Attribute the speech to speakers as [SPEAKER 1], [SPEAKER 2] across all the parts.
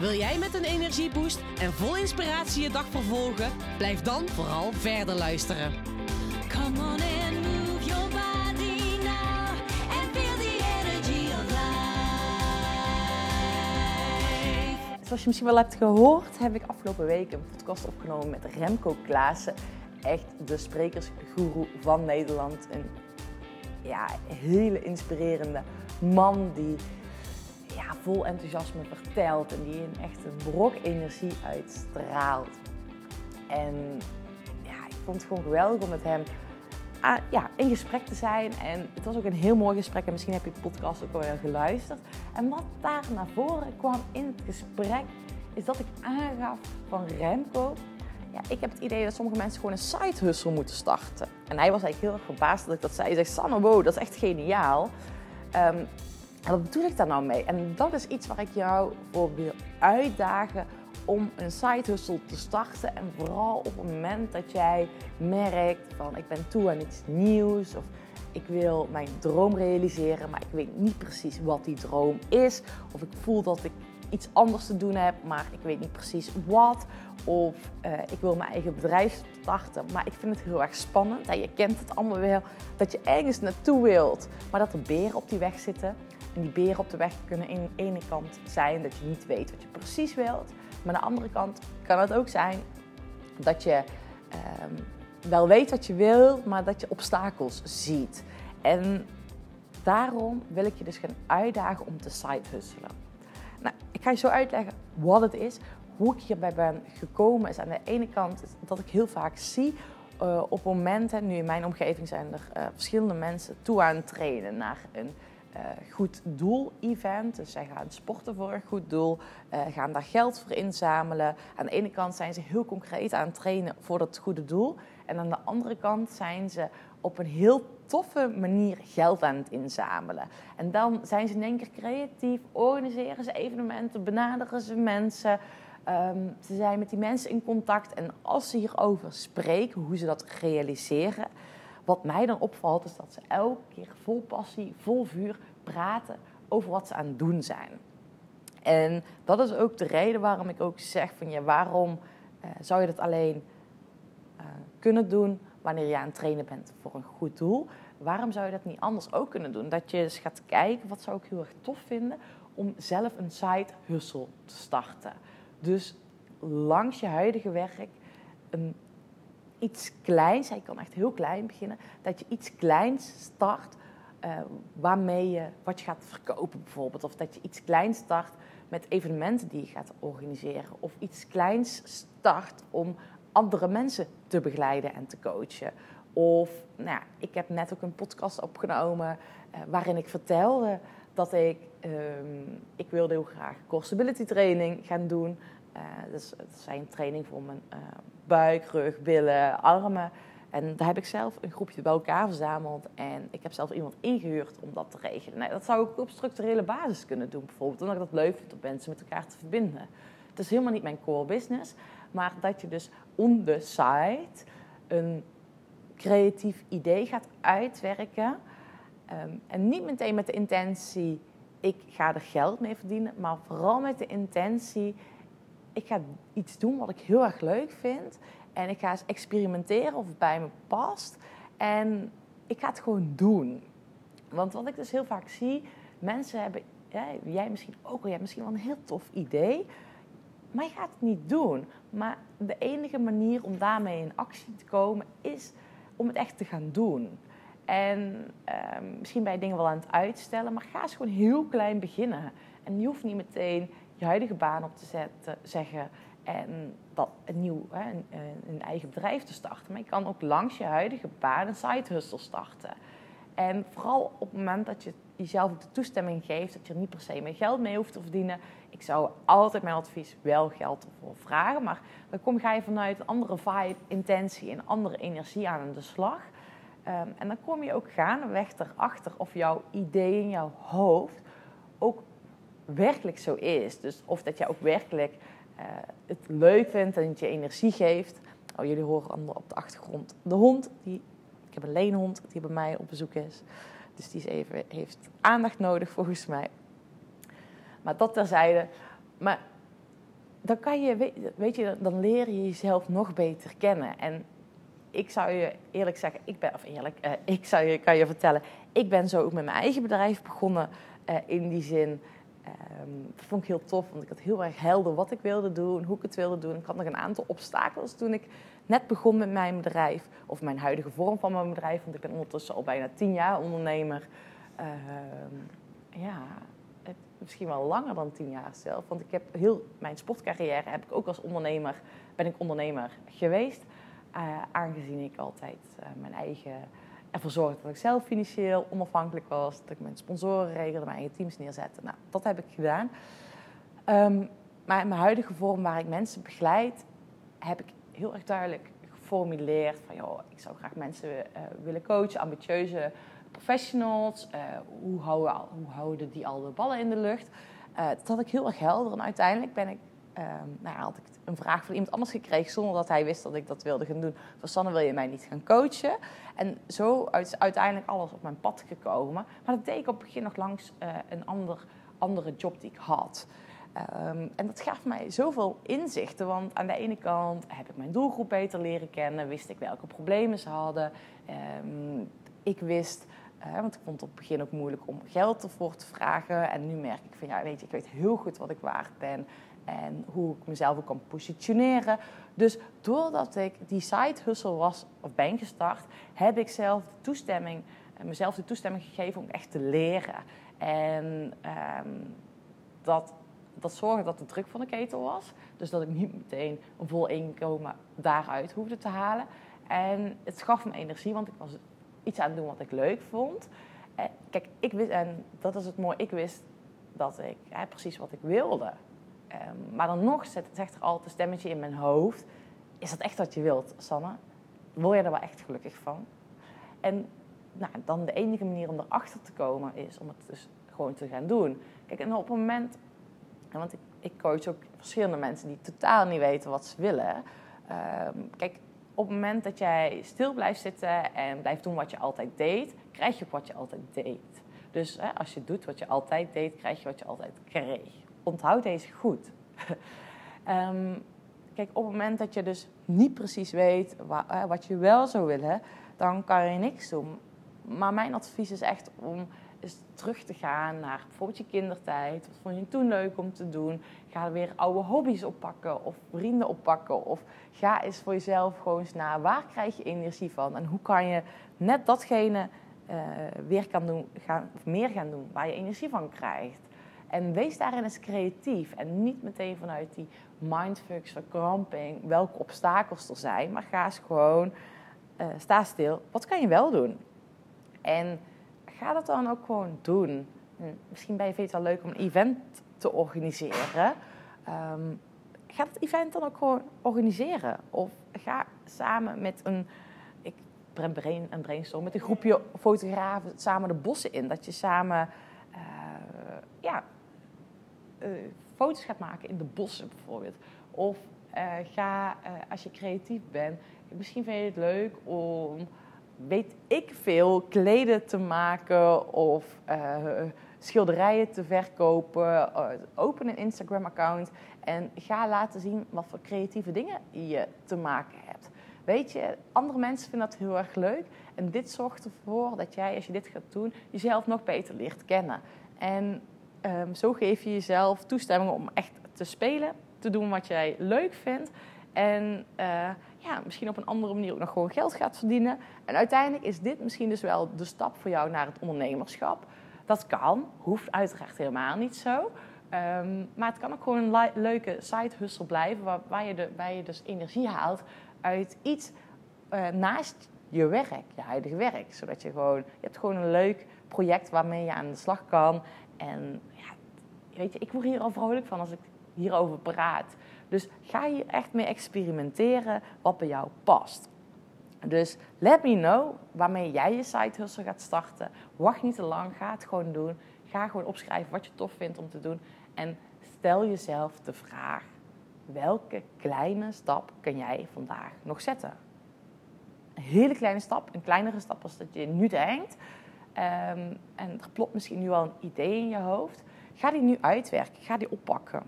[SPEAKER 1] Wil jij met een energieboost en vol inspiratie je dag vervolgen? Blijf dan vooral verder luisteren.
[SPEAKER 2] Come on and move your body now and feel the energy of life.
[SPEAKER 3] Zoals je misschien wel hebt gehoord, heb ik afgelopen week een podcast opgenomen met Remco Klaassen. Echt de sprekersgoeroe van Nederland. Een ja, hele inspirerende man die ja, vol enthousiasme vertelt en die een echt een brok energie uitstraalt. En ja, ik vond het gewoon geweldig om met hem ah, ja, in gesprek te zijn. En het was ook een heel mooi gesprek. En misschien heb je de podcast ook wel geluisterd. En wat daar naar voren kwam in het gesprek, is dat ik aangaf van Remco. Ja, ik heb het idee dat sommige mensen gewoon een side hustle moeten starten. En hij was eigenlijk heel erg verbaasd dat ik dat zei. Hij zegt, Sanne, wow, dat is echt geniaal. Ehm, en wat bedoel ik daar nou mee? En dat is iets waar ik jou voor wil uitdagen om een side hustle te starten. En vooral op het moment dat jij merkt van ik ben toe aan iets nieuws of ik wil mijn droom realiseren, maar ik weet niet precies wat die droom is. Of ik voel dat ik iets anders te doen heb, maar ik weet niet precies wat. Of eh, ik wil mijn eigen bedrijf starten, maar ik vind het heel erg spannend. Ja, je kent het allemaal wel, dat je ergens naartoe wilt, maar dat er beren op die weg zitten. En die beren op de weg kunnen aan de ene kant zijn dat je niet weet wat je precies wilt. Maar aan de andere kant kan het ook zijn dat je ehm, wel weet wat je wil, maar dat je obstakels ziet. En daarom wil ik je dus gaan uitdagen om te side hustelen. Nou, ik ga je zo uitleggen wat het is. Hoe ik hierbij ben gekomen is aan de ene kant dat ik heel vaak zie uh, op momenten, nu in mijn omgeving zijn er uh, verschillende mensen toe aan het naar een goed doel-event. Dus zij gaan sporten voor een goed doel, uh, gaan daar geld voor inzamelen. Aan de ene kant zijn ze heel concreet aan het trainen voor dat goede doel. En aan de andere kant zijn ze op een heel toffe manier geld aan het inzamelen. En dan zijn ze in één keer creatief, organiseren ze evenementen, benaderen ze mensen. Um, ze zijn met die mensen in contact. En als ze hierover spreken, hoe ze dat realiseren wat mij dan opvalt is dat ze elke keer vol passie, vol vuur praten over wat ze aan het doen zijn. En dat is ook de reden waarom ik ook zeg van ja, waarom uh, zou je dat alleen uh, kunnen doen wanneer je aan het trainen bent voor een goed doel? Waarom zou je dat niet anders ook kunnen doen? Dat je eens gaat kijken, wat zou ik heel erg tof vinden om zelf een side hustle te starten. Dus langs je huidige werk een iets kleins, hij kan echt heel klein beginnen, dat je iets kleins start uh, waarmee je wat je gaat verkopen bijvoorbeeld. Of dat je iets kleins start met evenementen die je gaat organiseren. Of iets kleins start om andere mensen te begeleiden en te coachen. Of, nou ja, ik heb net ook een podcast opgenomen uh, waarin ik vertelde dat ik, um, ik wilde heel graag core stability training gaan doen. Uh, dus het zijn training voor mijn uh, buik, rug, billen, armen. En daar heb ik zelf een groepje bij elkaar verzameld. En ik heb zelf iemand ingehuurd om dat te regelen. Nou, dat zou ik op structurele basis kunnen doen, bijvoorbeeld. Omdat ik dat leuk vind om mensen met elkaar te verbinden. Het is helemaal niet mijn core business. Maar dat je dus on the side een creatief idee gaat uitwerken. Um, en niet meteen met de intentie, ik ga er geld mee verdienen. Maar vooral met de intentie, ik ga iets doen wat ik heel erg leuk vind. En ik ga eens experimenteren of het bij me past. En ik ga het gewoon doen. Want wat ik dus heel vaak zie, mensen hebben, jij misschien ook al, jij hebt misschien wel een heel tof idee. Maar je gaat het niet doen. Maar de enige manier om daarmee in actie te komen is om het echt te gaan doen. En uh, misschien ben je dingen wel aan het uitstellen, maar ga eens gewoon heel klein beginnen. En je hoeft niet meteen je huidige baan op te zetten, zeggen en dat een nieuw, hè, een, een, eigen bedrijf te starten. Maar je kan ook langs je huidige baan een side hustle starten. En vooral op het moment dat je jezelf de toestemming geeft dat je niet per se meer geld mee hoeft te verdienen. Ik zou altijd mijn advies wel geld ervoor vragen, maar dan kom, je vanuit een andere vibe, intentie en andere energie aan de slag. Ehm, en dan kom je ook gaandeweg erachter of jouw idee in jouw hoofd ook werkelijk zo is. Dus of dat je ook werkelijk eh, het leuk vindt en het je energie geeft. Oh, jullie horen op de achtergrond de hond. Die, ik heb een leenhond die bij mij op bezoek is. Dus die is even, heeft aandacht nodig volgens mij. Maar dat terzijde. Maar dan kan je, weet je, dan leer je jezelf nog beter kennen. En ik zou je eerlijk zeggen, ik ben, of eerlijk, uh, ik zou je, kan je vertellen, ik ben zo ook met mijn eigen bedrijf begonnen. Uh, in die zin, dat vond ik heel tof, want ik had heel erg helder wat ik wilde doen, hoe ik het wilde doen. Ik had nog een aantal obstakels toen ik net begon met mijn bedrijf, of mijn huidige vorm van mijn bedrijf, want ik ben ondertussen al bijna tien jaar ondernemer. Uh, ja, het, misschien wel langer dan tien jaar zelf, want ik heb heel mijn sportcarrière heb ik ook als ondernemer, ben ik ondernemer geweest. Uh, aangezien ik altijd uh, mijn eigen ervoor zorgde dat ik zelf financieel onafhankelijk was, dat ik mijn sponsoren regelde, mijn eigen teams neerzette. Nou, dat heb ik gedaan. Um, maar in mijn huidige vorm, waar ik mensen begeleid, heb ik heel erg duidelijk geformuleerd van, joh, ik zou graag mensen uh, willen coachen, ambitieuze professionals. hoe, houden, hoe houden die al de ballen in de lucht? dat had ik heel erg helder en uiteindelijk ben ik Um, nou had ik een vraag van iemand anders gekregen zonder dat hij wist dat ik dat wilde gaan doen. Van Sanne, wil je mij niet gaan coachen? En zo is uiteindelijk alles op mijn pad gekomen. Maar dat deed ik op het begin nog langs uh, een ander, andere job die ik had. Um, en dat gaf mij zoveel inzichten, want aan de ene kant heb ik mijn doelgroep beter leren kennen, wist ik welke problemen ze hadden. Um, ik wist uh, want ik vond het op het begin ook moeilijk om geld ervoor te vragen. En nu merk ik van ja, weet je, ik weet heel goed wat ik waard ben en hoe ik mezelf ook kan positioneren. Dus doordat ik die side hustle was of ben gestart, heb ik zelf de toestemming, eh, mezelf de toestemming gegeven om echt te leren. En um, dat, dat zorgde dat de druk van de ketel was. Dus dat ik niet meteen een vol inkomen daaruit hoefde te halen. En het gaf me energie, want ik was iets aan het doen wat ik leuk vond. En eh, kijk, ik wist, en dat is het mooie, ik wist dat ik precies wat ik wilde. Um, maar dan nog zegt er altijd een stemmetje in mijn hoofd. Is dat echt wat je wilt, Sanne? Word je er wel echt gelukkig van? En nou, dan de enige manier om erachter te komen is om het dus gewoon te gaan doen. Kijk, en op het moment... Want ik, ik coach ook verschillende mensen die totaal niet weten wat ze willen. Um, kijk, op het moment dat jij stil blijft zitten en blijft doen wat je altijd deed... krijg je ook wat je altijd deed. Dus hè, als je doet wat je altijd deed, krijg je wat je altijd kreeg onthoud deze goed. um, kijk, op het moment dat je dus niet precies weet wat, wat je wel zou willen, dan kan je niks doen. Maar mijn advies is echt om eens terug te gaan naar bijvoorbeeld je kindertijd. Wat vond je toen leuk om te doen? Ga weer oude hobby's oppakken of vrienden oppakken. Of ga eens voor jezelf gewoon eens naar waar krijg je energie van? En hoe kan je net datgene uh, weer kan doen, gaan, of meer gaan doen waar je energie van krijgt? En wees daarin eens creatief. En niet meteen vanuit die mindfucks, verkramping, welke obstakels er zijn. Maar ga eens gewoon, uh, sta stil. Wat kan je wel doen? En ga dat dan ook gewoon doen. Hm, misschien ben je het wel leuk om een event te organiseren. Um, ga dat event dan ook gewoon organiseren. Of ga samen met een, brain, een brainstorm, met een groepje fotografen samen de bossen in. Dat je samen uh, ja, uh, foto's gaat maken in de bossen bijvoorbeeld. Of uh, ga, als je creatief bent, misschien vind je het leuk om, weet ik veel, kleden te maken of schilderijen te verkopen. open een Instagram-account en ga laten zien wat voor creatieve dingen je te maken. Weet je, andere mensen vinden dat heel erg leuk. En dit zorgt ervoor dat jij, als je dit gaat doen, jezelf nog beter leert kennen. En um, zo geef je jezelf toestemming om echt te spelen, te doen wat jij leuk vindt. En uh, ja, misschien op een andere manier ook nog gewoon geld gaat verdienen. En uiteindelijk is dit misschien dus wel de stap voor jou naar het ondernemerschap. Dat kan, hoeft uiteraard helemaal niet zo. Um, maar het kan ook gewoon een leuke side hustle blijven, waar, waar, je de, je dus energie haalt uit iets uh, naast je werk, je huidige werk. Zodat je gewoon, je hebt gewoon een leuk project waarmee je aan de slag kan. En ja, weet je, ik word hier al vrolijk van als ik hierover praat. Dus ga hier echt mee experimenteren wat bij jou past. Dus let me know waarmee jij je side hustle gaat starten. Wacht niet te lang, ga het gewoon doen. Ga gewoon opschrijven wat je tof vindt om te doen. En stel jezelf de vraag, welke kleine stap kan jij vandaag nog zetten? Een hele kleine stap, een kleinere stap als dat je nu denkt. Ehm, en er plopt misschien nu al een idee in je hoofd. Ga die nu uitwerken, ga die oppakken.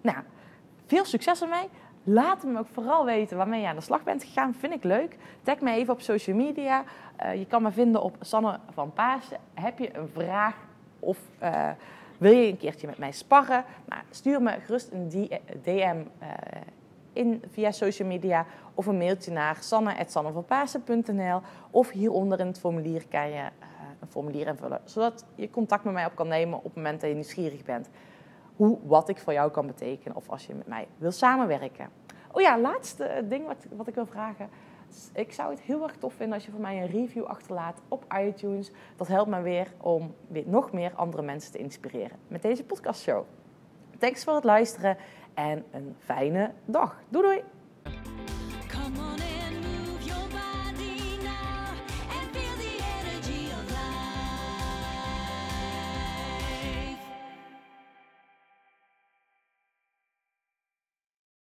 [SPEAKER 3] Nou, veel succes ermee. Laat me ook vooral weten waarmee je aan de slag bent gegaan. Vind ik leuk. Tag me even op social media. Uh, je kan me vinden op Sanne van Paasen. Heb je een vraag of uh, wil je een keertje met mij sparren? Nou, stuur me gerust een DM uh, in via social media of een mailtje naar sanne.sannevanpaasen.nl of hieronder in het formulier kan je een formulier invullen, zodat je contact met mij op kan nemen op het moment dat je nieuwsgierig bent hoe, wat ik voor jou kan betekenen of als je met mij wil samenwerken. Oh ja, laatste ding wat, wat ik wil vragen. Ik zou het heel erg tof vinden als je voor mij een review achterlaat op iTunes. Dat helpt me weer om weer nog meer andere mensen te inspireren met deze podcastshow. Thanks voor het luisteren en een fijne dag. Doei doei!